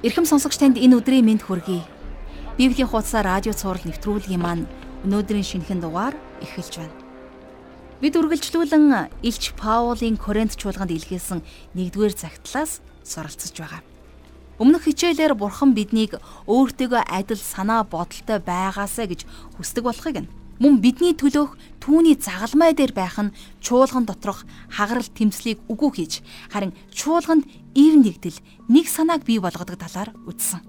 Ирхэм сонсогч танд энэ өдрийн мэнд хүргэе. Библийн хуудасаар радио цаураар нэвтрүүлгийн маань өнөөдрийн шинэхэн дугаар эхэлж байна. Бид үргэлжлүүлэн Илч Паулийн Коринт чуулганд илгээсэн 1-р загтлаас суралцж байгаа. Өмнөх хичээлээр Бурхан биднийг өөртөөгөө адил санаа бодолтой байгаасаа гэж хүсдэг болохыг нь мөн бидний төлөөх түүний загалмай дээр байх нь чуулган доторх хагарал тэмцлийг үгүй хийж харин чуулганд ив нэгдэл нэг санааг бий болгодог талаар үзсэн.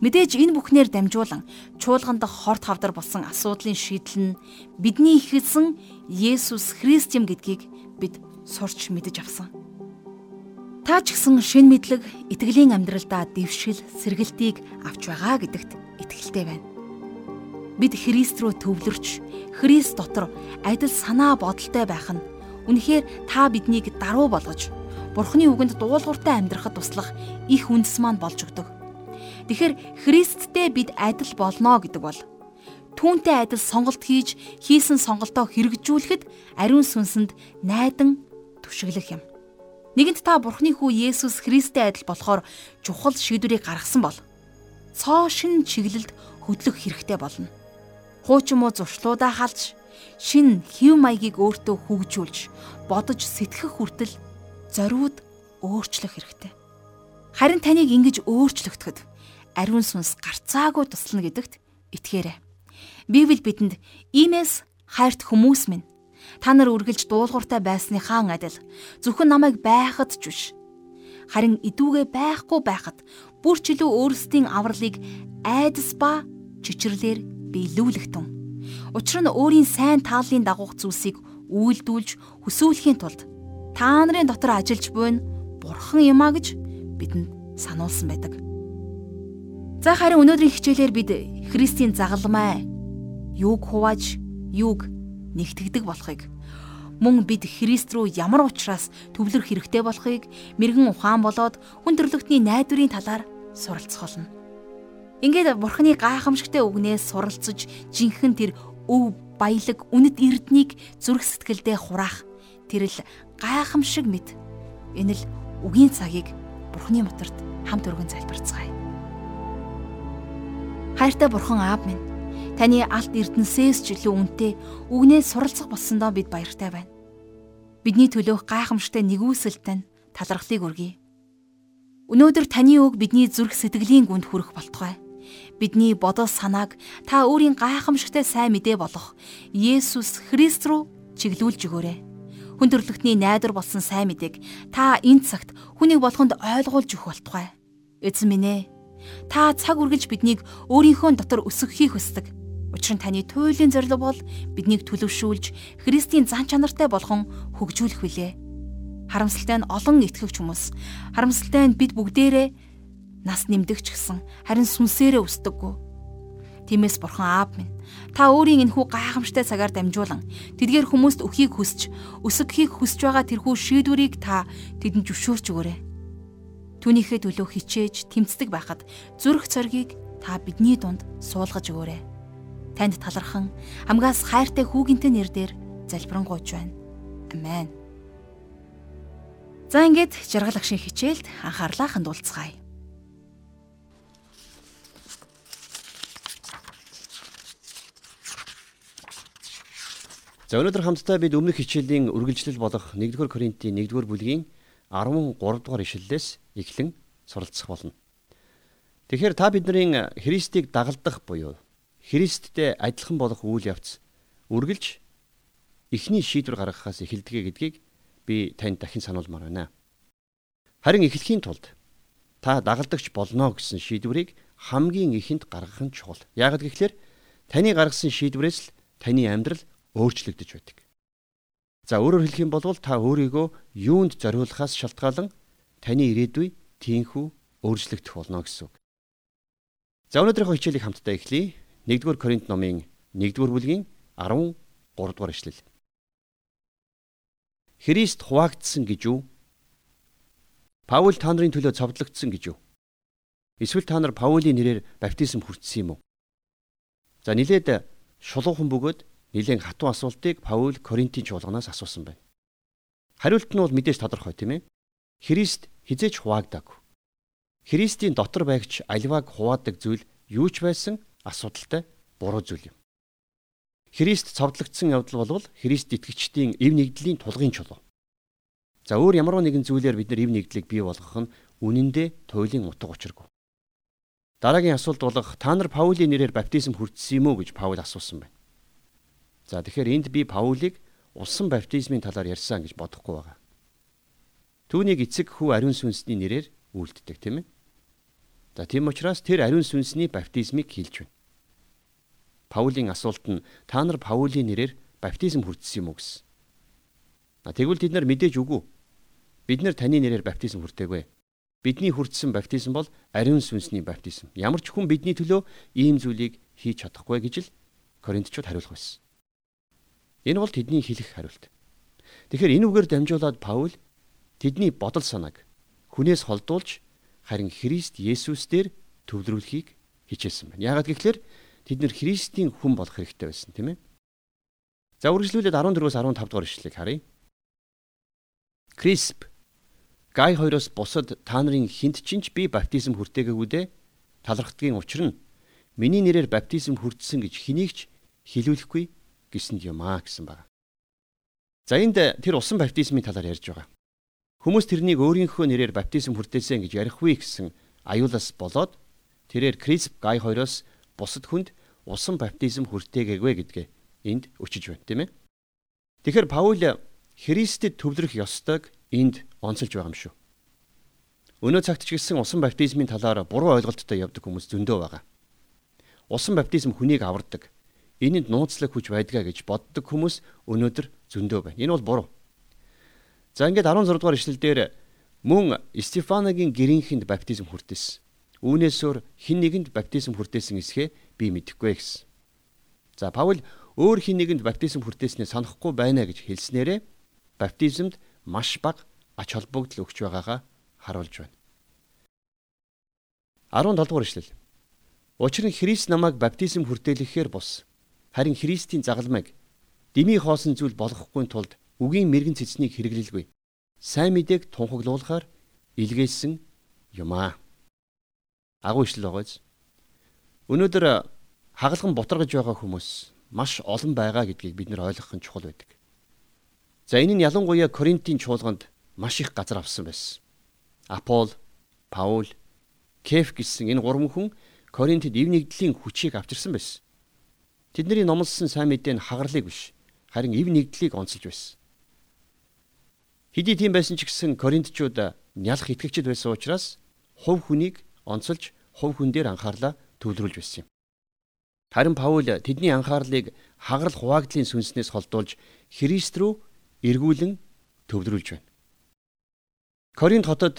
Мэдээж энэ бүхнээр дамжуулан чуулган дахь хорт хавдар болсон асуудлын шийдэл нь бидний ихэсэн Есүс Христ юм гэдгийг бид сурч мэдэж авсан. Та ч гэсэн шин мэдлэг итгэлийн амьдралдаа дэвшил сэргэлтийг авч байгаа гэдэгт итгэлтэй байна бид Христ рүү төвлөрч Христ дотор адил санаа бодолтой байх нь үнэхээр та биднийг даруй болгож Бурхны үгэнд дуулууртай амьдрахад туслах их үндэс маань болж өгдөг. Тэгэхээр Христтэй бид адил болно гэдэг бол түүнтэй адил сонголт хийж хийсэн сонголтоо хэрэгжүүлэхэд ариун сүнсэнд найдан түшиглэх юм. Нэгэнт та Бурхны хүү Есүс Христтэй адил болохоор чухал шийдвэрийг гаргасан бол цоо шин чиглэлд хөдлөх хэрэгтэй болно хуучин муу зуршлуудаа халж шин хэв маягийг өөртөө хөгжүүлж бодож сэтгэх хүртэл зориуд өөрчлөх хэрэгтэй. Харин таныг ингэж өөрчлөгдөхөд ариун сүнс гарцаагүй туслана гэдэгт итгээрэй. Библи бидэнд иймээс хайрт хүмүүс минь та нар үргэлж дуулууртай байсныхаа адил зөвхөн намайг байхад ч биш харин идүүгээ байхгүй байхад бүр ч илүү өөрсдийн авралыг айдас ба чичрлэр биелүүлэх тун. Учир нь өөрийн сайн тааллын дагуух зүйлсийг үйлдүүлж хөсөөлөхийн тулд та нарын дотор ажиллаж буйн бурхан юм а гэж бидэнд сануулсан байдаг. За харин өнөөдрийн хичээлээр бид Христийн загалмай юуг хувааж юуг нэгтгэдэг болохыг мөн бид Христ рүү ямар учраас төвлөрөх хэрэгтэй болохыг мэрэгэн ухаан болоод хүн төрлөختний найдварын талаар суралцах болно. Ингээд бурхны гайхамшигтай үгнээс суралцж жинхэнэ тэр өв баялаг үнэт эрднийг зүрх сэтгэлдээ хураах тэр л гайхамшиг мэд. Энэ л үгийн цагийг бурхны моторт хамт өргөн залбирцгаая. Хайртай бурхан аав минь таны алт эрдэнсээс ч илүү үнэтэй үгнээс суралцах болсондоо бид баяртай байна. Бидний төлөөх гайхамшигтай нэгүсэлтэн талархлыг өргөе. Өнөөдөр таны үг бидний зүрх сэтгэлийн гүнд хүрэх болтугай бидний бодол санааг та өөрийн гайхамшигтай сайн мэдээ болох Есүс Христ рүү чиглүүлж өгөөрэй. Хүн төрлөختний найдвар болсон сайн мэдээг та энэ цагт хүнийг болгонд ойлгуулж өгөх болтугай. Эзэн минь ээ. Та цаг үргэлж биднийг өөрийнхөө дотор өсгөхийг хүсдэг. Учир нь таны туйлын зорилго бол биднийг төлөвшүүлж Христийн зан чанартай болгон хөгжүүлэх билээ. Харамсалтай нь олон итгэгч хүмүүс харамсалтай нь бид бүгдээрээ нас нэмдэг ч гэсэн харин сүнсээрээ өсдөггүй. Тиймээс бурхан аав минь та өөрийн энэхүү гайхамшигтай цагаар дамжуулан тэдгээр хүмүүст өхийг хүсч өсгөхийг хүсэж байгаа тэрхүү шийдвэрийг та тэдэнд зөвшөөрч өгөөрэй. Түүнийхээ төлөө хичээж тэмцдэг байхад зүрх цоргийг та бидний дунд суулгаж өгөөрэй. Танд талархан амгаас хайртай хүүгинтэй нэрээр залбирanгуйч байна. Амен. За ингээд жаргал агшин хичээлд анхаарлаа хандуулцгаая. За өнөөдөр хамтдаа бид өмнөх хичээлийн үргэлжлэл болох 1-р Коринтын 1-р бүлгийн 13 дугаар ишлэлээс эхлэн суралцах болно. Тэгэхээр та бидний Христийг дагалдах буюу Христтэй адилхан болох үйл явц үргэлж эхний шийдвэр гаргахаас эхэлдэг гэдгийг би танд дахин сануулмаар байна. Харин эхлэхийн тулд та дагалдагч болно гэсэн шийдвэрийг хамгийн ихэнд гаргах нь чухал. Яг гэвэл таны гаргасан шийдвэрээс л таны амьдрал өөрчлөгдөж байдаг. За өөрөөр хэлэх юм бол та өөрийгөө юунд зориулахаас шалтгаалan таны ирээдүй тийхүү өөрчлөгдөх болно гэсэн үг. За өнөөдрийнхөө хичээлийг хамтдаа эхлэе. 1-р Коринт номын 1-р бүлгийн 13 дугаар ишлэл. Христ хуваагдсан гэж юу? Паул та нарын төлөө цовдлогдсон гэж юу? Эсвэл та нар Паулийн нэрээр баптизм хүртсэн юм уу? За нилээд шулуухан бөгөөд нэлээд хатуу асуултыг Паул Коринтын чуулганаас асуусан байна. Хариулт нь бол мэдээж тодорхой тийм ээ. Христ хизээч хуваагдааг. Христийн дотор байгч альвааг хуваадаг зүйл юу ч байсан асуудалтай буруу зүйл юм. Христ цовдлогдсон явдал бол Христ итгэгчдийн эв нэгдлийн тулгын чулуу. За өөр ямар нэгэн зүйлээр бид нар эв нэгдлийг бий болгох нь үнэндээ туйлын утга учиргүй. Дараагийн асуулт болох та нар Паулийн нэрээр баптизм хүртсэн юм уу гэж Паул асуусан байна. За тэгэхээр энд би Паулийг усан баптизмын талаар ярьсан гэж бодохгүй байгаа. Түүнийг эцэг хүү ариун сүнсний нэрээр үйлддэг тийм ээ. За тийм учраас тэр ариун сүнсний баптизмыг хийлж байна. Паулийн асуулт нь та нар Паулийн нэрээр баптизм хүртсэн юм уу гэсэн. А тэгвэл тэд нар мэдээж үгүй. Бид нар таны нэрээр баптизм хүртээгүй. Бидний хүртсэн баптизм бол ариун сүнсний баптизм. Ямар ч хүн бидний төлөө ийм зүйлийг хийж чадахгүй гэж л Коринтчууд хариулах байсан. Энэ бол тэдний хэлэх хариулт. Тэгэхээр энэ үгээр дамжуулаад Паул тэдний бодол санааг хүнээс холдуулж харин Христ Есүс дээр төвлөрүүлэхийг хичээсэн байна. Яагаад гэвэл Тэд нэр Христийн хүн болох хэрэгтэй байсан тийм ээ. За үргэлжлүүлээд 14-өөс 15 дугаар ишлэгийг харъя. Крисп Гай хоёроос бусад та нарын хинт чинч би баптизм хүртээгээгүй дээ. Талархдгийн учир нь миний нэрээр баптизм хүртсэн гэж хэнийгч хэлүүлэхгүй гэсэн юм аа гэсэн байна. За энд тэр усан баптизмын талаар ярьж байгаа. Хүмүүс тэрнийг өөрийнхөө нэрээр баптизм хүртээсэн гэж ярихгүй гэсэн аюулаас болоод тэрээр Крисп Гай хоёроос бусад хүнд усан баптизм хүртээгээгүй гэдгээ энд өчөж байна тийм ээ. Тэгэхээр Паул Христэд төвлөрөх ёстойг энд онцолж байгаа юм шүү. Өнөө цагт ч гэсэн усан баптизмын талаар буруу ойлголттой явдаг хүмүүс зөндөө байгаа. Усан баптизм хүнийг авардаг. Энэнд нууцлаг хүч байдгаа гэж боддог хүмүүс өнөөдөр зөндөө байна. Энэ бол буруу. За ингээд 16 дугаар ишлэл дээр мөн Стефаногийн гэрийнхэнд баптизм хүртээсэн. Үүнээсөөр хин нэгэнд баптизм хүртээсэн эсхэ би мэдэхгүй гэсэн. За Паул өөр хин нэгэнд баптизм хүртээснээ санахгүй байна гэж хэлснээрээ баптизмд маш бага ач холбогдол өгч байгаагаа харуулж байна. 17 дугаар ишлэл. Учир нь Христ намайг баптизм хүртээлэхээр бус. Харин Христийн загалмайг дими хоосон зүйл болгохгүй тулд үгийн мэрэгэн цэцнийг хэрэглэлгүй. Сайн мэдээг тунхаглуулахаар илгээсэн юм аа агуу ишлэл байгааз. Өнөөдөр хагалган бутаргаж байгаа хүмүүс маш олон байгаа гэдгийг бид нар ойлгох нь чухал байдаг. За энэ нь ялангуяа Коринтын чуулганд маш их газар авсан байсан. Апол, Паул, Кеф гэсэн энэ гурван хүн Коринтод ив нэгдлийн хүчийг авчирсан байсан. Тэдний номлосон сайн мэдээ нь хагарлыг биш, харин ив нэгдлийг онцолж байсан. Хэдий тийм байсан ч гэсэн Коринтчууд нялх итгэгчд байсан учраас хувь хүнийг онцолж хувь хүн дээр анхаарлаа төвлөрүүлж байсан юм. Харин Паул тэдний анхаарлыг хагарал хуваагдлын сүнснээс холдуулж Христ рүү эргүүлэн төвлөрүүлж байна. Коринт хотод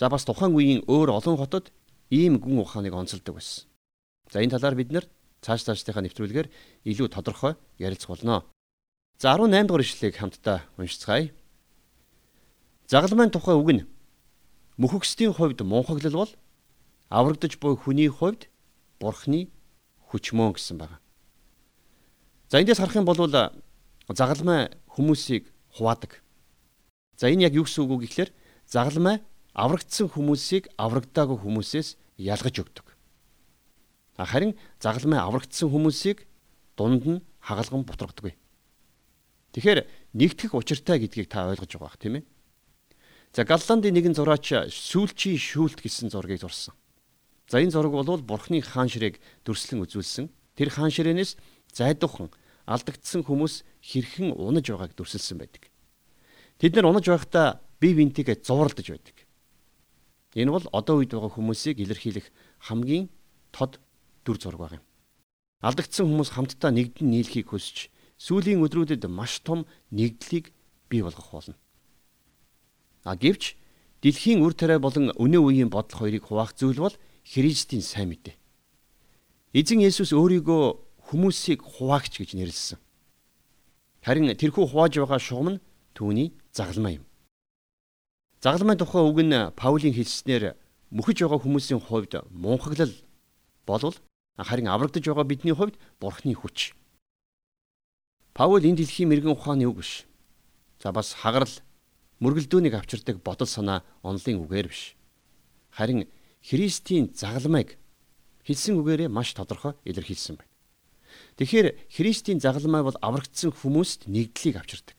за бас тухайн үеийн өөр олон хотод ийм гүн ухааныг онцолдог байсан. За энэ талаар бид нэр цааш цаашдынхаа нэвтрүүлгээр илүү тодорхой ярилцах болно. За 18 дугаар ишлэгийг хамтдаа уншицгаая. Загалмайн тухай үг нь мөхөксдийн хувьд мунхаглал бол аврагдаж буй хүний хувьд бурхны хүчмөн гэсэн байна. За эндээс харах юм бол загалмай хүмүүсийг хуваадаг. За энэ яг юу гэсэн үг вэ гэхээр загалмай аврагдсан хүмүүсийг аврагдаагүй хүмүүсээс ялгаж өгдөг. Харин загалмай аврагдсан хүмүүсийг дунд нь хагалган бутрагддаг. Тэгэхээр нэгтгэх учиртай гэдгийг та ойлгож байгаа бах тийм ээ. За Галландын нэгэн зураач сүүлчийн шүүлт гэсэн зургийг зурсан. За энэ зураг бол бурхны хаан ширээг дүрслэн үзүүлсэн. Тэр хаан ширээнээс зайдуухан алдагдсан хүмүүс хэрхэн унаж байгааг дүрсэлсэн байдаг. Тэд нар унаж байхдаа бие биентэйгээ зууралдаж байдаг. Энэ бол одоо үед байгаа хүмүүсийг илэрхийлэх хамгийн тод дүр зураг баг юм. Алдагдсан хүмүүс хамтдаа нэгдэн нийлхийг хүсч сүүлийн өдрүүдэд маш том нэгдлийг бий болгох болно. А гэвч дэлхийн үр тариа болон өнөө үеийн бодол хоёрыг хуваах зүйл бол Христийн сайн мэдээ. Эзэн Есүс өөрийгөө хүмүүсийг хуваагч гэж нэрлэсэн. Харин тэрхүү хувааж байгаа шугам нь түүний загалмай юм. Загалмай тухай үг нь Паулийн хэлснээр мөхөж байгаа хүмүүсийн хувьд мунхаглал болвол харин аврагдаж байгаа бидний хувьд бурхны хүч. Паул энэ дэлхийн мэрэгэн ухааны үг биш. За бас хагарал мөргөлдөөнийг авчирдаг бодол санаа онлын үгээр биш. Харин Христийн загалмайг хэлсэн үгээрээ маш тодорхой илэрхийлсэн байна. Тэгэхээр Христийн загалмай бол аврагдсан хүмүүст нэгдлийг авчирдаг.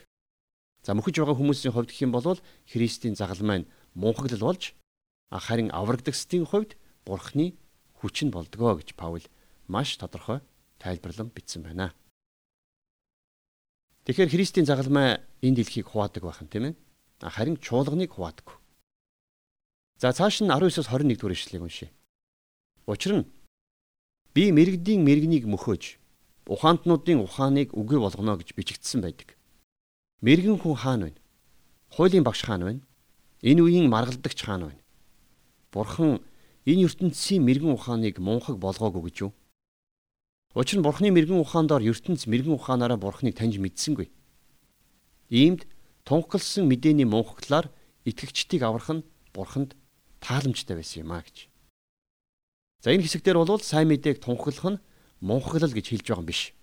За мөхөж байгаа хүмүүсийн хувьд гэх юм бол Христийн загалмай нь мунхаглал болж харин аврагдагчдын хувьд Бурхны хүч нь болдгоо гэж Паул маш тодорхой тайлбарлан бичсэн байна. Тэгэхээр Христийн загалмай энэ дэлхийг хуваадаг байх юм тийм ээ. Харин чуулганыг хуваадаг. За цааш нь 19-оос 21 дугаар ишлэгийг уншъя. Учир нь би мэрэгдийн мэрэгнийг мөхөөж ухаантнуудын ухааныг үгүй болгоно гэж бичигдсэн байдаг. Мэрэгэн хүн хаана вэ? Хуулийн багш хаана вэ? Энэ үеийн маргалдагч хаана вэ? Бурхан энэ ертөнцийн мэрэгэн ухааныг мунхаг болгоогүй гэж юу? Учир нь Бурханы мэрэгэн ухаандор ертөнц мэрэгэн ухаанаараа Бурханыг таньж мэдсэнгүй. Иймд тунхагласан мэдээний мунхаглаар итгэгчдийг аврах нь Бурханд тааламжтай байсан юм а гэж. За энэ хэсэгдэр бол сайн мэдээг тунхаглах нь мунхаглал гэж хэлж байгаа юм биш.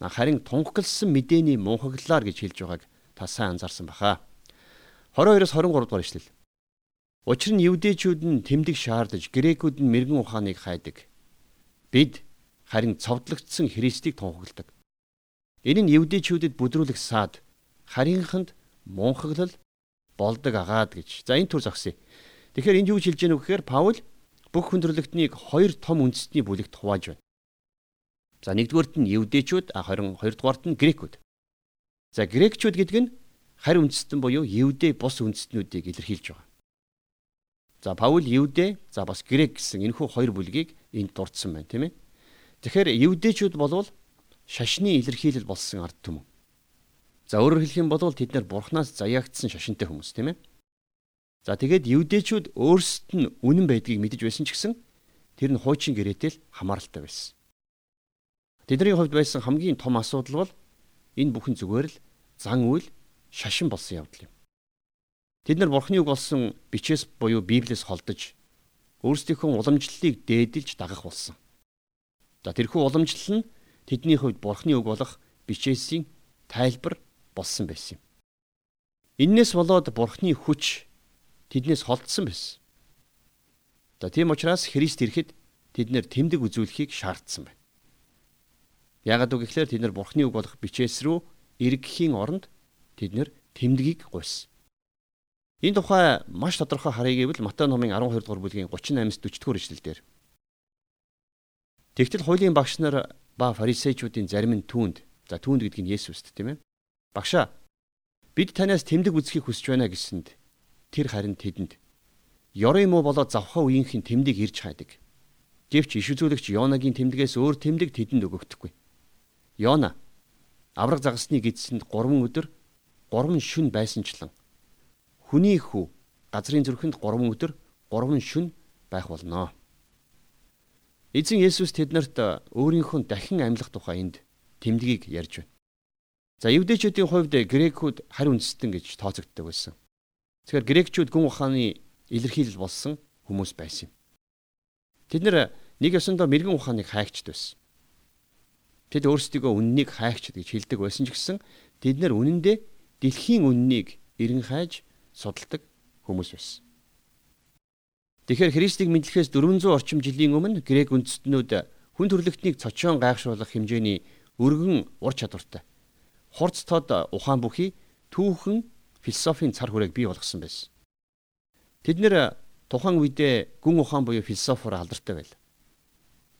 Харин тунхагласан мэдээний мунхаглалаар гэж хэлж байгааг та сайн анзаарсан баха. 22-оос 23 дугаар ишлэл. Учир нь евдээчүүд нь тэмдэг шаардаж, грекүүд нь мэрэгэн ухааныг хайдаг. Бид харин цовдлогдсон Христийг тунхагладаг. Энэ нь евдээчүүдэд бүдрүүлэх саад харийнханд мунхаглал болдог агаад гэж. За энэ төр зогсъё. Тэгэхээр энд юу гэж хэлж гэнэ вэ гэхээр Паул бүх хүндрэлтнийг хоёр том үндэстний бүлэгт хувааж байна. За нэгдүгээрт нь евдээчүүд, харин хоёрдугаарт нь грекүүд. За грекчүүд гэдэг нь харь үндэстэн буюу евдээ бус үндэстнүүдийг илэрхийлж байгаа. За Паул евдээ, за бас грек гэсэн энэхүү хоёр бүлгийг энд дурдсан байна, тийм ээ. Тэгэхээр евдээчүүд болвол шашны илэрхийлэл болсон ард түмэн. За өөрөөр хэлэх юм бол тэд нэр бурхнаас заяагдсан шашинтай хүмүүс тийм ээ. За тэгээд евдээчүүд өөрсдөд нь үнэн байдгийг мэдэж байсан ч гэсэн тэр нь хуучин гэрээтэй л хамааралтай байсан. Тэдний хувьд байсан хамгийн том асуудал бол энэ бүхэн зүгээр л зан үйл шашин болсон явдал юм. Тэд нар бурхны үг болсон бичээс буюу Библиэс холдож өөрсдийнхөө уламжлалыг дээдэлж дагах болсон. За тэрхүү уламжлал нь тэдний хувьд бурхны үг болох бичээсийн тайлбар болсон байсан юм. Иннээс болоод бурхны хүч тэднээс холдсон байсан. За тийм учраас Христ ирэхэд тэд нэр тэмдэг үзүүлэхийг шаардсан байна. Яагад үг гэхээр тэд нар бурхны үг болох бичээс рүү эргэхийн оронд тэд нэр тэмдгийг гуйсан. Энэ тухай маш тодорхой харъя гэвэл Матай номын 12 дугаар бүлгийн 38-с 40 дугаар ишлэлдэр Тэгтэл хуулийн багш нар ба фарисеучуудын зарим нь түүнд за түүнд гэдэг нь Есүст тийм ээ. Багшаа бид танаас тэмдэг үзхийг хүсэж байна гэсэнд тэр харин тэдэнд ёрын муу болоод завхаа үеийнхэн тэмдэг ирж хайдаг. Гэвч иш үзүүлэгч Йонагийн тэмдгээс өөр тэмдэг тэдэнд өгөгдөхгүй. Йона авраг загасны гидсэнд 3 өдөр 3 шүн байсанчлан хүний хүү газрын зүрхэнд 3 өдөр 3 шүн байх болноо. Эзэн Есүс тэднэрт өөрийнхөө дахин амьлах тухай энд тэмдгийг ярьж байна. За евдээчүүдийн хувьд грекүүд харь үндэстэн гэж тооцогддог байсан. Тэгэхээр грекчүүд гүн ухааны илэрхийлэл болсон хүмүүс байсан юм. Тэд нэр нэг ёсондоо мэрэгэн ухааныг хайгчд байсан. Тэд өөрсдийгөө үннийг хайгчд гэж хэлдэг байсан ч гэсэн тэд нэр үнэндээ дэлхийн үннийг эрен хайж судалдаг хүмүүс байсан. Тэгэхээр Христийг мэдлэхээс 400 орчим жилийн өмнө грек үндэстнүүд хүн төрлөختнийг цочоон гайхшруулах хэмжээний өргөн ур чадвартай. Хурц тод ухаан бүхий түүхэн философийн цар хүрээг бий болгосон байсан. Тэд нэр тухайн үедээ гүн ухаан буюу философоор алдартай байл.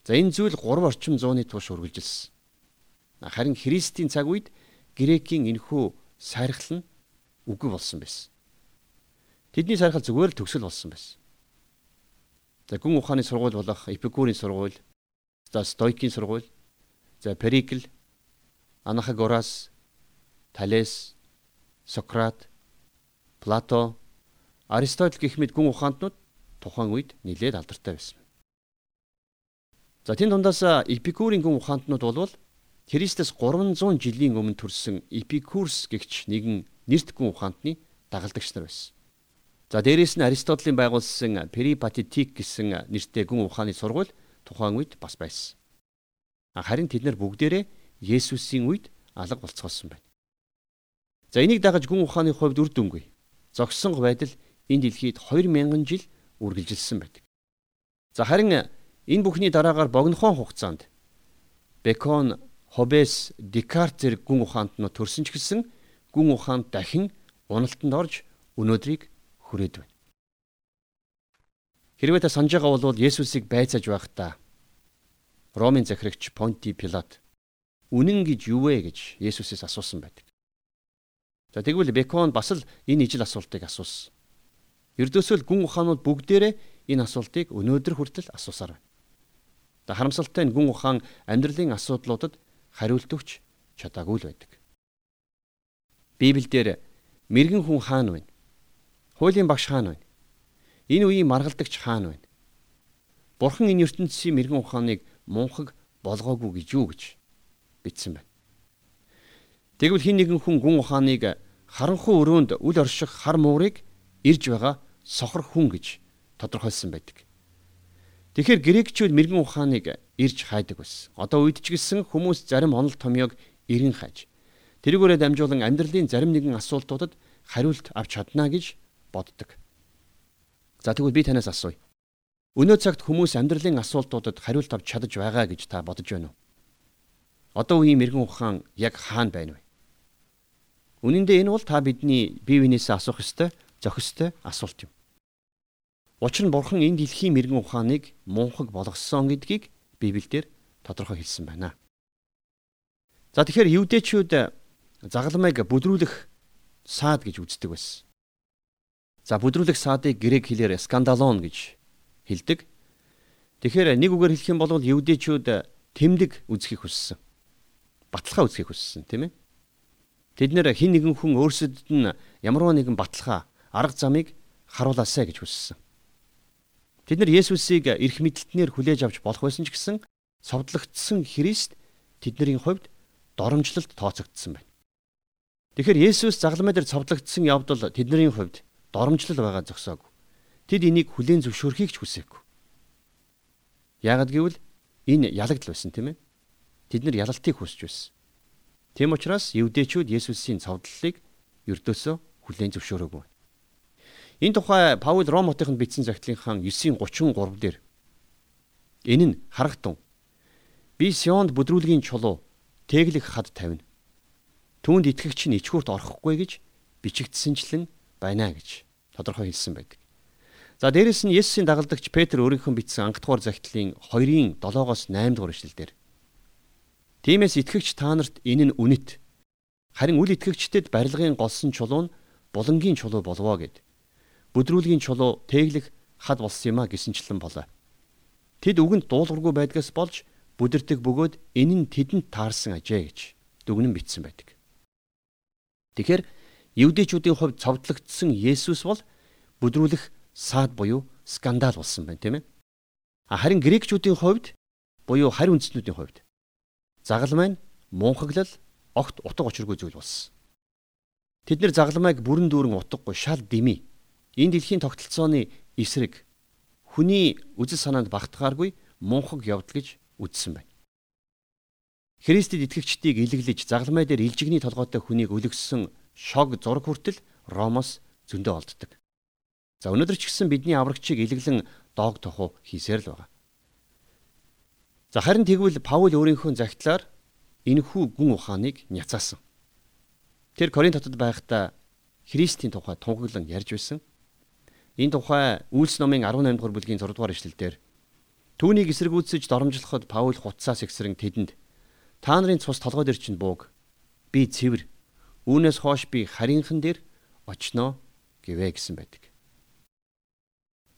За энэ зүйл 3 орчим зууны турш үргэлжилсэн. Харин Христийн цаг үед грекийн энэхүү сайрхал нь үгүй болсон байсан. Тэдний сайрхал зүгээр л төгсөл болсон байсан. За гүн ухааны сургууль болох Эпикурийн сургууль, за Стоикийн сургууль, за Перикл, Анахагорас, Талес, Сократ, Плато, Аристотель гэх мэт гүн ухаантнууд тухайн үед нэлээд алдартай байсан. За тэн дундаас Эпикурийн гүн ухаантнууд бол Христэс 300 жилийн өмнө төрсэн Эпикурс гэгч нэгэн нэрт гүн ухаантны дагалдагч нар байсан. За дээрэс нь Аристотелийн байгуулсан Перипатетик гэсэн нэртэй гүн ухааны сургууль тухайн үед бас байсан. Харин тэд нар бүгдээрээ Есүсийн үед алга болцгоосон байна. За энийг дагаж гүн ухааны хувьд үр дүнгүй. Зогссон байдал энэ дэлхийд 2000 жил үргэлжилсэн байдаг. За харин энэ бүхний дараагаар богинохон хугацаанд Бекон, Хобес, Декарт зэрэг гүн ухаанд нь төрсөн ч гэсэн гүн ухаанд дахин уналтанд орж өнөөдрийг хүрээд байна. Хэрвээ та санаж байгаа бол Есүсийг байцааж байхдаа Ромын захирагч Понти Пилат үнэн гэж юу вэ гэж Есүсээс асуусан байдаг. За тэгвэл Бекон бас л энэ ижил асуултыг асуусан. Ердөөсөө л гүн ухаанууд бүгдээрээ энэ асуултыг өнөөдөр хүртэл асуусаар байна. За харамсалтай нь гүн ухаан амьдралын асуудлуудад хариулт өгч чадаагүй л байдаг. Библиэлд мэрэгэн хүн хаана вэ? Хуулийн багш хаана вэ? Энэ үеийн маргалдагч хаана вэ? Бурхан энэ ертөнцийн мэрэгэн ухааныг мунхаг болгоогүй гэж юу гэж бичсэн байна. Тэгвэл хин нэгэн хүн гүн ухааныг харанхуй өрөөнд үл орших хар муурыг ирж байгаа сохор хүн гэж тодорхойлсон байдаг. Тэгэхээр грекчүүд мэрэгэн ухааныг ирж хайдаг байсан. Одоо үед ч гэсэн хүмүүс зарим онол томьёог эрен хайж тэрүүгээрээ дамжуулан амьдралын зарим нэгэн асуултуудад хариулт авч чадна гэж боддог. За тэгвэл би танаас асууя. Өнөө цагт хүмүүс амьдралын асуултуудад хариулт авч чадаж байгаа гэж та бодож байна уу? Одоо үеийн мэрэгэн ухаан яг хаана байна вэ? Үнэн дээр энэ бол та бидний бие биенээсээ асуух ёстой, зохистой асуулт юм. Учир нь Бурхан энэ дэлхийн мэрэгэн ухааныг мунхаг болгосон гэдгийг Библиэлд тодорхой хэлсэн байна. За тэгэхээр евдээчүүд загалмайг бүдрүүлэх саад гэж үздэг байсан. За бүдрүүлэх саадыг грек хэлээр скандалон гэж хэлдэг. Тэгэхээр нэг үгээр хэлэх юм бол евдээчүүд тэмдэг үзхийг хүссэн. Баталгаа үзхийг хүссэн тийм ээ. Тэд нэр хин нэгэн хүн өөрсдөд нь ямарваа нэгэн баталгаа арга замыг харуулаасай гэж хүссэн. Тэд нар Есүсийг эрх мэдэлтнэр хүлээж авч болох байсан ч гэсэн совдлогдсон Христ тэдний хувьд доромжлолт тооцогдсон байна. Тэгэхээр Есүс загламай дээр цовдлогдсон явдал тэдний хувьд доромжлол байгаа зогсоогүй. Тэд энийг хүлээн зөвшөөрөхийг ч хүсээгүй. Яагад гэвэл энэ ялагдл байсан тийм ээ. Тэд нар ялалтыг хүсэж байсан. Тэм учраас евдээчүүд Есүсийн цовдллыг ердөөсөө хүлээн зөвшөөрөөгүй. Энэ тухай Паул Ром хотынд бичсэн загтлынхаа 9:33 дээр энэ нь харагтун. Би Сионд бүдрүүлгийн чулуу тэглэх хад тавина. Түүнд итгэгч нь ичгүүрт орохгүй гэж бичигдсэнчлэн байна гэж тодорхой хэлсэн байдаг. За дээрэс нь Есүсийн дагалдагч Петр өөрийнхөө бичсэн анхдугаар загтлын 2-ын 7-оос 8 дугаар ишлэлдэр Тиймээс итгэгч та нарт энэ нь үнэт. Харин үл итгэгчдэд барилгын голсон чулуу нь булангийн чулуу болвоо гэд бүдрүүлгийн чулуу тэглэх хад болсон юм а гэсэнчлэн болоо. Тэд үгэнд дуулуургүй байдгаас болж бүдэрдэг бөгөөд энэ нь тэдэнд таарсан ажээ гэж дүгнэн бичсэн байдаг. Тэгэхээр евдээчүүдийн хувьд цовдлогдсон Есүс бол бүдрүүлэх саад буюу скандал болсон байна тийм ээ. Харин грекчүүдийн хувьд буюу харь үндэстнүүдийн хувьд загалмай нь мунхаглал огт утга учиргүй зүйл болсон. Тэд нэр загалмайг бүрэн дүүрэн утгагүй шал дими Энэ дэлхийн тогтолцооны эсрэг хүний үзэл санаанд багтахааргүй мунхаг явдал гэж үзсэн байна. Христэд итгэгчдийг илэглэж загламай дээр илжигний толгойтой хүнийг өлгсөн шог зураг хүртэл Ромоос зөндөө олддог. За өнөөдөр ч гэсэн бидний аврагчийг илэглэн доог тоху хийсээр л байгаа. За харин тэгвэл Паул өөрийнхөө загтлаар энэхүү гүн ухааныг няцаасан. Тэр Коринт хотод байхдаа Христийн тухай тунхаглан ярьж байсан. Энэ тухай Үйлс номын 18 дугаар бүлгийн 6 дугаар ишлэлдэр түүнийг эсэргүүцэж доромжлоход Паул хуцаас ихсрэн тэдэнд та нарын цус толгой дээр чинь бууг би цэвэр үүнээс хойш би харийнхан дээр очноо гэвэ гэсэн байдаг.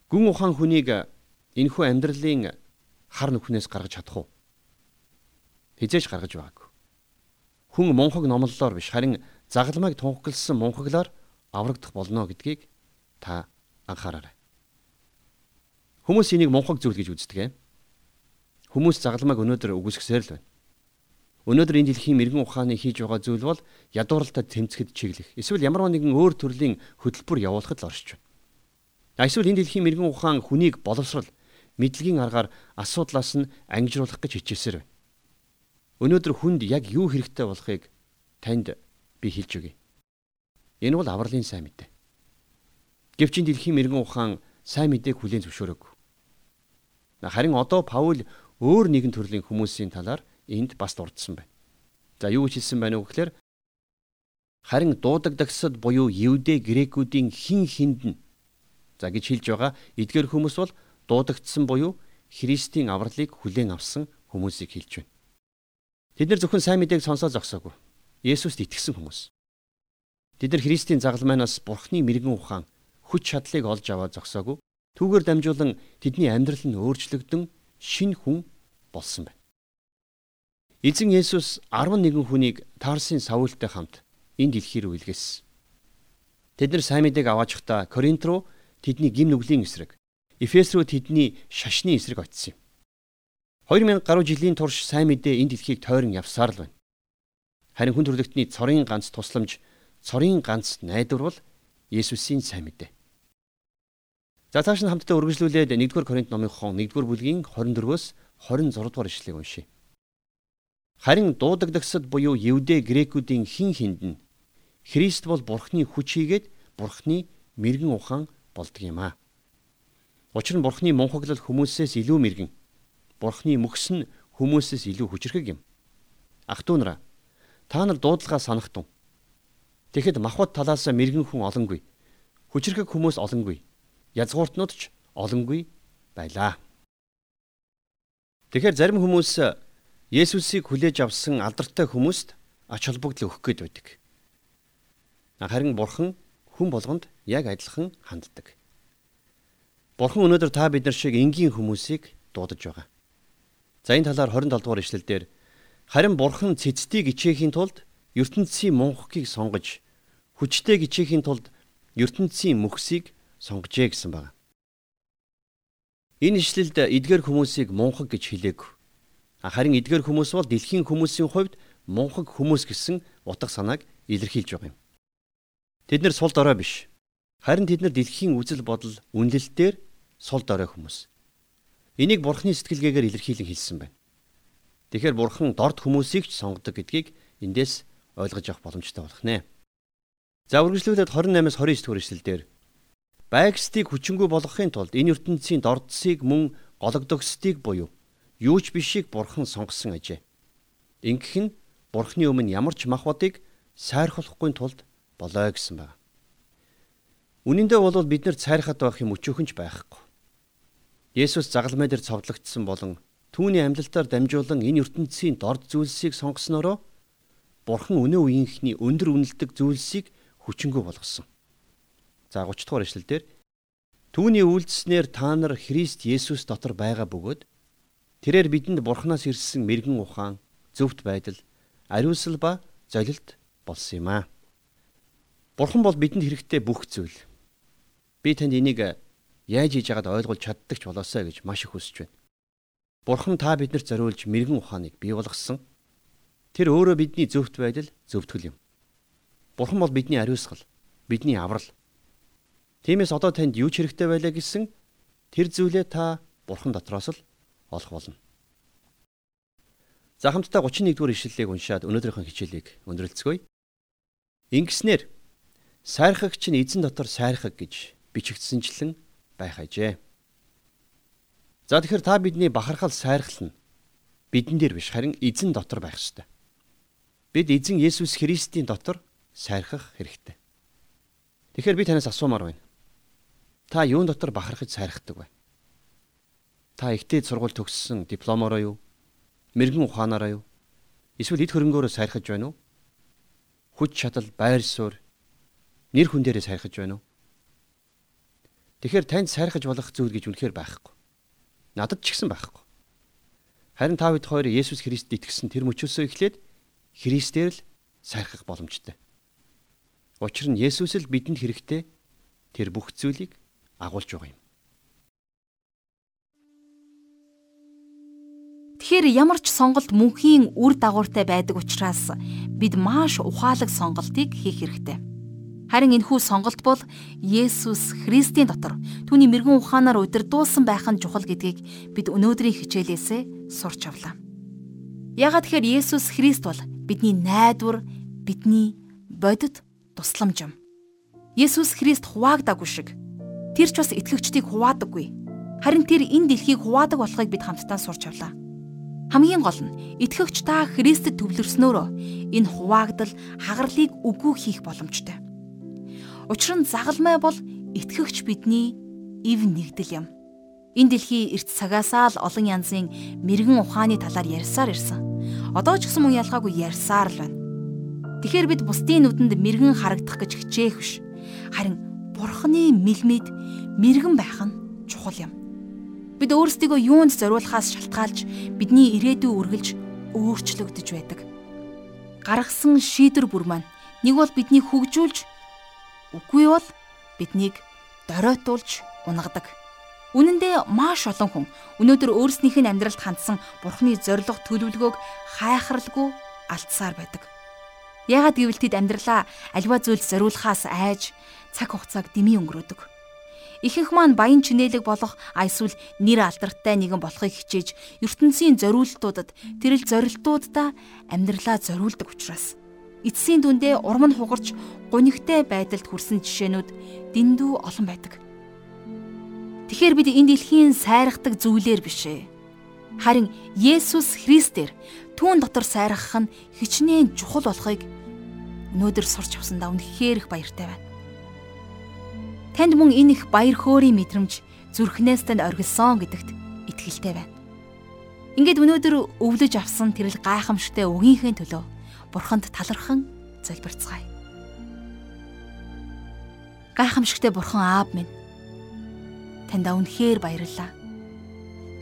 Гүн ухаан хүнийг энэхүү амьдралын хар нүхнээс гаргаж чадах уу? Хизээж гаргаж байгаагүй. Хүн мунхаг номлолоор биш харин загалмайг тунхагласан мунхаглаар аврагдах болно гэдгийг та анхаараарай. Хүмүүс энийг мунхаг зүйл гэж үздэг. Хүмүүс загалмайг өнөөдөр үгүйсгсээр л байна. Өнөөдөр энэ дэлхийн мэрэгэн ухааны хийж байгаа зүйл бол ядууралтай тэмцэхэд чиглэх. Эсвэл ямар нэгэн өөр төрлийн хөтөлбөр явуулахад л оршиж байна. Эсвэл энэ дэлхийн мэрэгэн ухаан хүнийг боловсрал, мэдлэгийн аргаар асуудлаас нь ангижруулах гэж хичээсээр байна. Өнөөдөр хүнд яг юу хэрэгтэй болохыг танд би хэлж өгье. Энэ бол авралын сайн мэдээ. Гэвч энэ дэлхийн мэрэгэн ухаан сайн мэдээг хүлээн зөвшөөрөөгүй. Харин одоо Паул өөр нэгэн төрлийн хүмүүсийн талаар энд бас дурдсан байна. За юу гэж хэлсэн байна вэ гэхээр харин дуудагдагсад буюу евдээ грекүүдийн хин хинд нь за гэж хэлж байгаа эдгээр хүмүүс бол дуудагдсан буюу Христийн авралыг хүлээн авсан хүмүүсийг хэлж байна. Тэд нар зөвхөн сайн мэдээг сонсоод зогсоогүй. Есүст итгэсэн хүмүүс. Тэд нар Христийн загалмайнаас Бурхны мэрэгэн ухаан хүч чадлыг олж аваад зогсоогүй. Түүгээр дамжуулан тэдний амьдрал нь өөрчлөгдөн шин хүн болсон байна. Эзэн Есүс 11 хүнийг Тарсын Саултай хамт энэ дэлхий рүү илгээсэн. Тэд нар сайн мэдээг аваачихдаа Коринт руу тэдний гим нүглийн эсрэг, Эфес рүү тэдний шашны эсрэг очив юм. 2000 гаруй жилийн турш сайн мэдээ энэ дэлхийг тойрон явсаар л байна. Харин хүн төрлөختний цорын ганц тусламж, цорын ганц найдвар бол Есүсийн сайн мэдээ. За цааш нь хамтдаа үргэлжлүүлээд 1-р Коринт номын хон 1-р бүлгийн 24-өөс 26 дугаар ишлэгийг уншийе. Харин дуудагдагсад буюу евдээ грекүүдийн хин хинд нь Христ бол Бурхны хүч хийгээд Бурхны мэрэгэн ухаан болдог юм аа. Учир нь Бурхны мунхаглал хүмүүсээс илүү мэрэгэн. Бурхны мөхс нь хүмүүсээс илүү хүчрхэг юм. Ах トゥ нараа та нар дуудлагаа санахтун. Тэгэхэд махбат талаас мэрэгэн хүн олонгүй. Хүчрхэг хүмүүс олонгүй язгууртнууд ч олонгүй байлаа. Тэгэхээр зарим хүмүүс Есүсийг хүлээж авсан алдартай хүмүүст ач холбогдол өгөх гээд байдаг. Харин Бурхан хүн болгонд яг адилхан ханддаг. Бурхан өнөөдөр та бид нар шиг энгийн хүмүүсийг дуудаж байгаа. За энэ талаар 27 дугаар ишлэлдэр харин Бурхан цэцдийг ичээхийн тулд ертөнцийн мунхгийг сонгож хүчтэй гिचээхийн тулд ертөнцийн мөхсийг сонгожээ гэсэн байна. Энэ ишлэлд эдгээр хүмүүсийг мунхаг гэж хэлээг. Харин эдгээр хүмүүс бол дэлхийн хүмүүсийн хувьд мунхаг хүмүүс гэсэн утга санааг илэрхийлж байгаа юм. Тэд нар сул дорой биш. Харин тэд нар дэлхийн үзэл бодол үнэлэлтээр сул дорой хүмүүс. Энийг бурхны сэтгэлгээгээр илэрхийлэн хэлсэн байна. Тэгэхээр бурхан дорд хүмүүсийг ч сонгодог гэдгийг эндээс ойлгож авах боломжтой болох нэ. За үргэлжлүүлээд 28-аас 29 дугаар эшлэлдэр байгстыг хүчингү болгохын тулд энэ ертөнцийн дордсыг мөн гологдогсдыг буюу юу ч бишийг бурхан сонгосон ажээ. Ингэх нь бурхны өмнө ямар ч мах бодыг сайрхуулахгүй тулд болоо гэсэн байна. Үнэн дээр бол бид нар цайрхад байх юм өчөөхөнч байхгүй. Есүс загалмай дээр цовдлогдсон болон түүний амьдлалтаар дамжуулан энэ ертөнцийн дорд зүйлсийг сонгоснороо бурхан өнөө үеийнхний өндөр үнэлдэг зүйлсийг хүчингү болгосон. За 30 дугаар ишлэлдэр түүний үйлдэснээр та нар Христ Есүс дотор байгаа бөгөөд тэрээр бидэнд Бурханаас ирсэн мэрэгэн ухаан, зөвхт байдал, ариусл ба золилт болсон юм аа. Бурхан бол бидэнд хэрэгтэй бүх зүйл. Би танд энийг яаж хийж яагаад ойлгуулж чаддаг ч болоосаа гэж маш их хүсэж байна. Бурхан та биднэрт зориулж мэрэгэн ухааныг бий болгосон. Тэр өөрөө бидний зөвхт байдал, зөвтгөл юм. Бурхан бол бидний ариусгал, бидний аврал, Тиймээс одоо танд юу ч хэрэгтэй байлаа гэсэн тэр зүйлээ та бурхан дотроос л олох болно. За хамтдаа 31 дугаар ишлэлийг уншаад өнөөдрийнхөө хичээлийг өндөрлцгөөе. Ингэснээр сайрхагч нь эзэн дотор сайрхаг гэж бичигдсэнчлэн байх ажээ. За тэгэхээр та бидний бахархал сайрхал нь бидэн дээр биш харин эзэн дотор байх ёстой. Бид эзэн Есүс Христийн дотор сайрхах хэрэгтэй. Тэгэхээр би танаас асуумаар байна. Та юун дотор бахархаж сайрхдаг вэ? Та ихтэй сургууль төгссөн дипломороо юу? Мэргэн ухаанаараа юу? Эсвэл эд хөрөнгөөрөө сайрхаж байна уу? Хүч чадал, байр суурь, нэр хүн дээрээ сайрхаж байна уу? Тэгэхээр танд сайрхаж болох зүйл гэж үнэхээр байхгүй. Надад ч гэсэн байхгүй. Харин та бид хоёр Есүс Христэд итгэсэн тэр мөчөөсөө эхлээд Христээр л сайрхах боломжтой. Учир нь Есүс л бидэнд хэрэгтэй тэр бүх зүйлийг агуулж байгаа юм. Тэгэхээр ямар ч сонголт мөнхийн үр дагавартай байдаг учраас бид маш ухаалаг сонголтыг хийх хэрэгтэй. Харин энэхүү сонголт бол Есүс Христийн дотор түүний мэрэгэн ухаанаар удирдуулсан байх нь чухал гэдгийг бид өнөөдрийн хичээлээсээ сурч авлаа. Ягаад тэгэхээр Есүс Христ бол бидний найдвар, бидний бодит тусламж юм. Есүс Христ хуваагдаагүй шиг Тэр ч бас итгэгчдийг хуваадаггүй. Харин тэр энэ дэлхийг хуваадаг болохыг бид хамтдаа сурч авлаа. Хамгийн гол нь итгэгч та Христэд төвлөрснөөрөө энэ хуваагдал хагарлыг үгүй хийх боломжтой. Учир нь загалмай бол итгэгч бидний ив нэгдэл юм. Энэ дэлхий эрт цагаасаа л олон янзын мэрэгэн ухааны талаар ярьсаар ирсэн. Одоо ч гэсэн мөн ялгаагүй ярьсаар л байна. Тэгэхээр бид бусдын нүдэнд мэрэгэн харагдах гэж хичээх биш. Харин Бурхны мэлмид мэрэгэн байх нь чухал юм. Бид өөрсдийгөө юунд зориулахаас шалтгаалж бидний ирээдүй үргэлж өөрчлөгдөж байдаг. Гаргасан шийдвэр бүр маань нэг бол биднийг хөгжүүлж үгүй бол биднийг доройтуулж унагадаг. Үнэн дээр маш олон хүн өнөөдөр өөрснийх нь амьдралд хандсан бурхны зориг төлөвлөгөөг хайхралгүй алдсаар байдаг. Яагаад гэвэл тэд амьдралаа альва зүйлд зориулахаас айж цаг хугацааг дэмий өнгөрөөдөг. Ихэнх маань баян чинэлэг болох эсвэл нэр алдартай нэгэн болохыг хичээж ертөнцийн зориултуудад тэрэл зорилтуудаа амьдралаа зориулдаг учраас эцсийн дүндээ урам нь хугарч гунигтай байдалд хүрсэн жишээнүүд дэндүү олон байдаг. Тэгэхээр бид энэ дэлхийн сайрахдаг зүйлээр биш ээ. Харин Есүс Христээр түүн дотор сайрах нь хичнээн чухал болохыг өнөөдөр сурч авсандаа үнэхээр их баяртай байна. Танд мөн энэ их баяр хөөрийн мэдрэмж зүрхнээс тань оргилсон гэдэгт итгэлтэй байна. Ингээд өнөөдөр өвлөж авсан тэрл гайхамшигтай өгийнхээ төлөө бурханд талархан залбирцгаая. Гайхамшигтай бурхан аав минь таньда үнэхээр баярлалаа.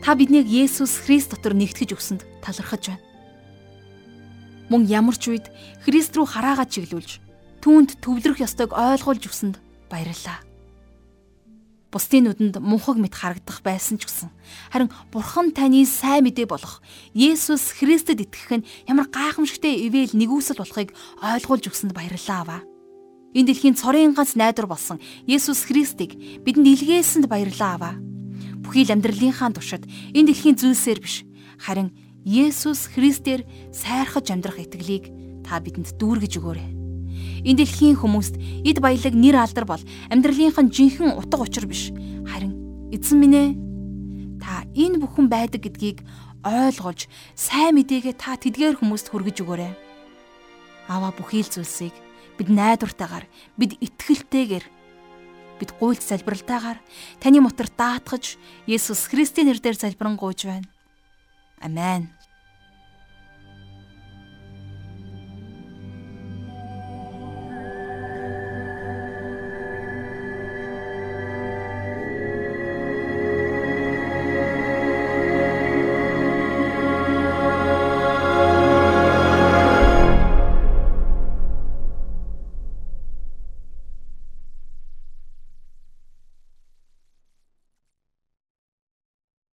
Та биднийг Есүс Христ дотор нэгтгэж өгсөнд талархаж байна. Мөн ямар ч үед Христ рүү хараагаад чиглүүлж түүнд төвлөрөх ёстойг ойлгуулж өгсөнд баярлалаа бусдын нүдэнд мунхаг мэт харагдах байсан ч гэсэн харин бурхан таны сайн мэдээ болох Есүс Христэд итгэх нь ямар гайхамшигтай ивэл нэгүсэл болохыг ойлгуулж өгсөнд баярлалаа аваа. Энэ дэлхийн цорын ганц найдвар болсон Есүс Христийг бидэнд илгээсэнд баярлалаа аваа. Бүхий л амьдралынхаа туршид энэ дэлхийн зүйлсээр биш харин Есүс Христээр сайрхаж амьдрах итгэлийг та бидэнд дүүргэж өгөөрэй. Энэ дэлхийн хүмүүст эд баялаг нэр алдар бол амьдралынх нь жинхэнэ утга учир биш. Харин эзэн минь ээ та энэ бүхэн байдаг гэдгийг ойлгож сайн мэдээгээ та тэдгээр хүмүүст хүргэж өгөөрэй. Аваа бүхий л зүйлсийг бид найдвартайгаар бид итгэлтэйгээр бид гуйлт залбиралтайгаар таны мотор даатгаж Есүс Христийн нэрээр залбирanгуйж байна. Амен.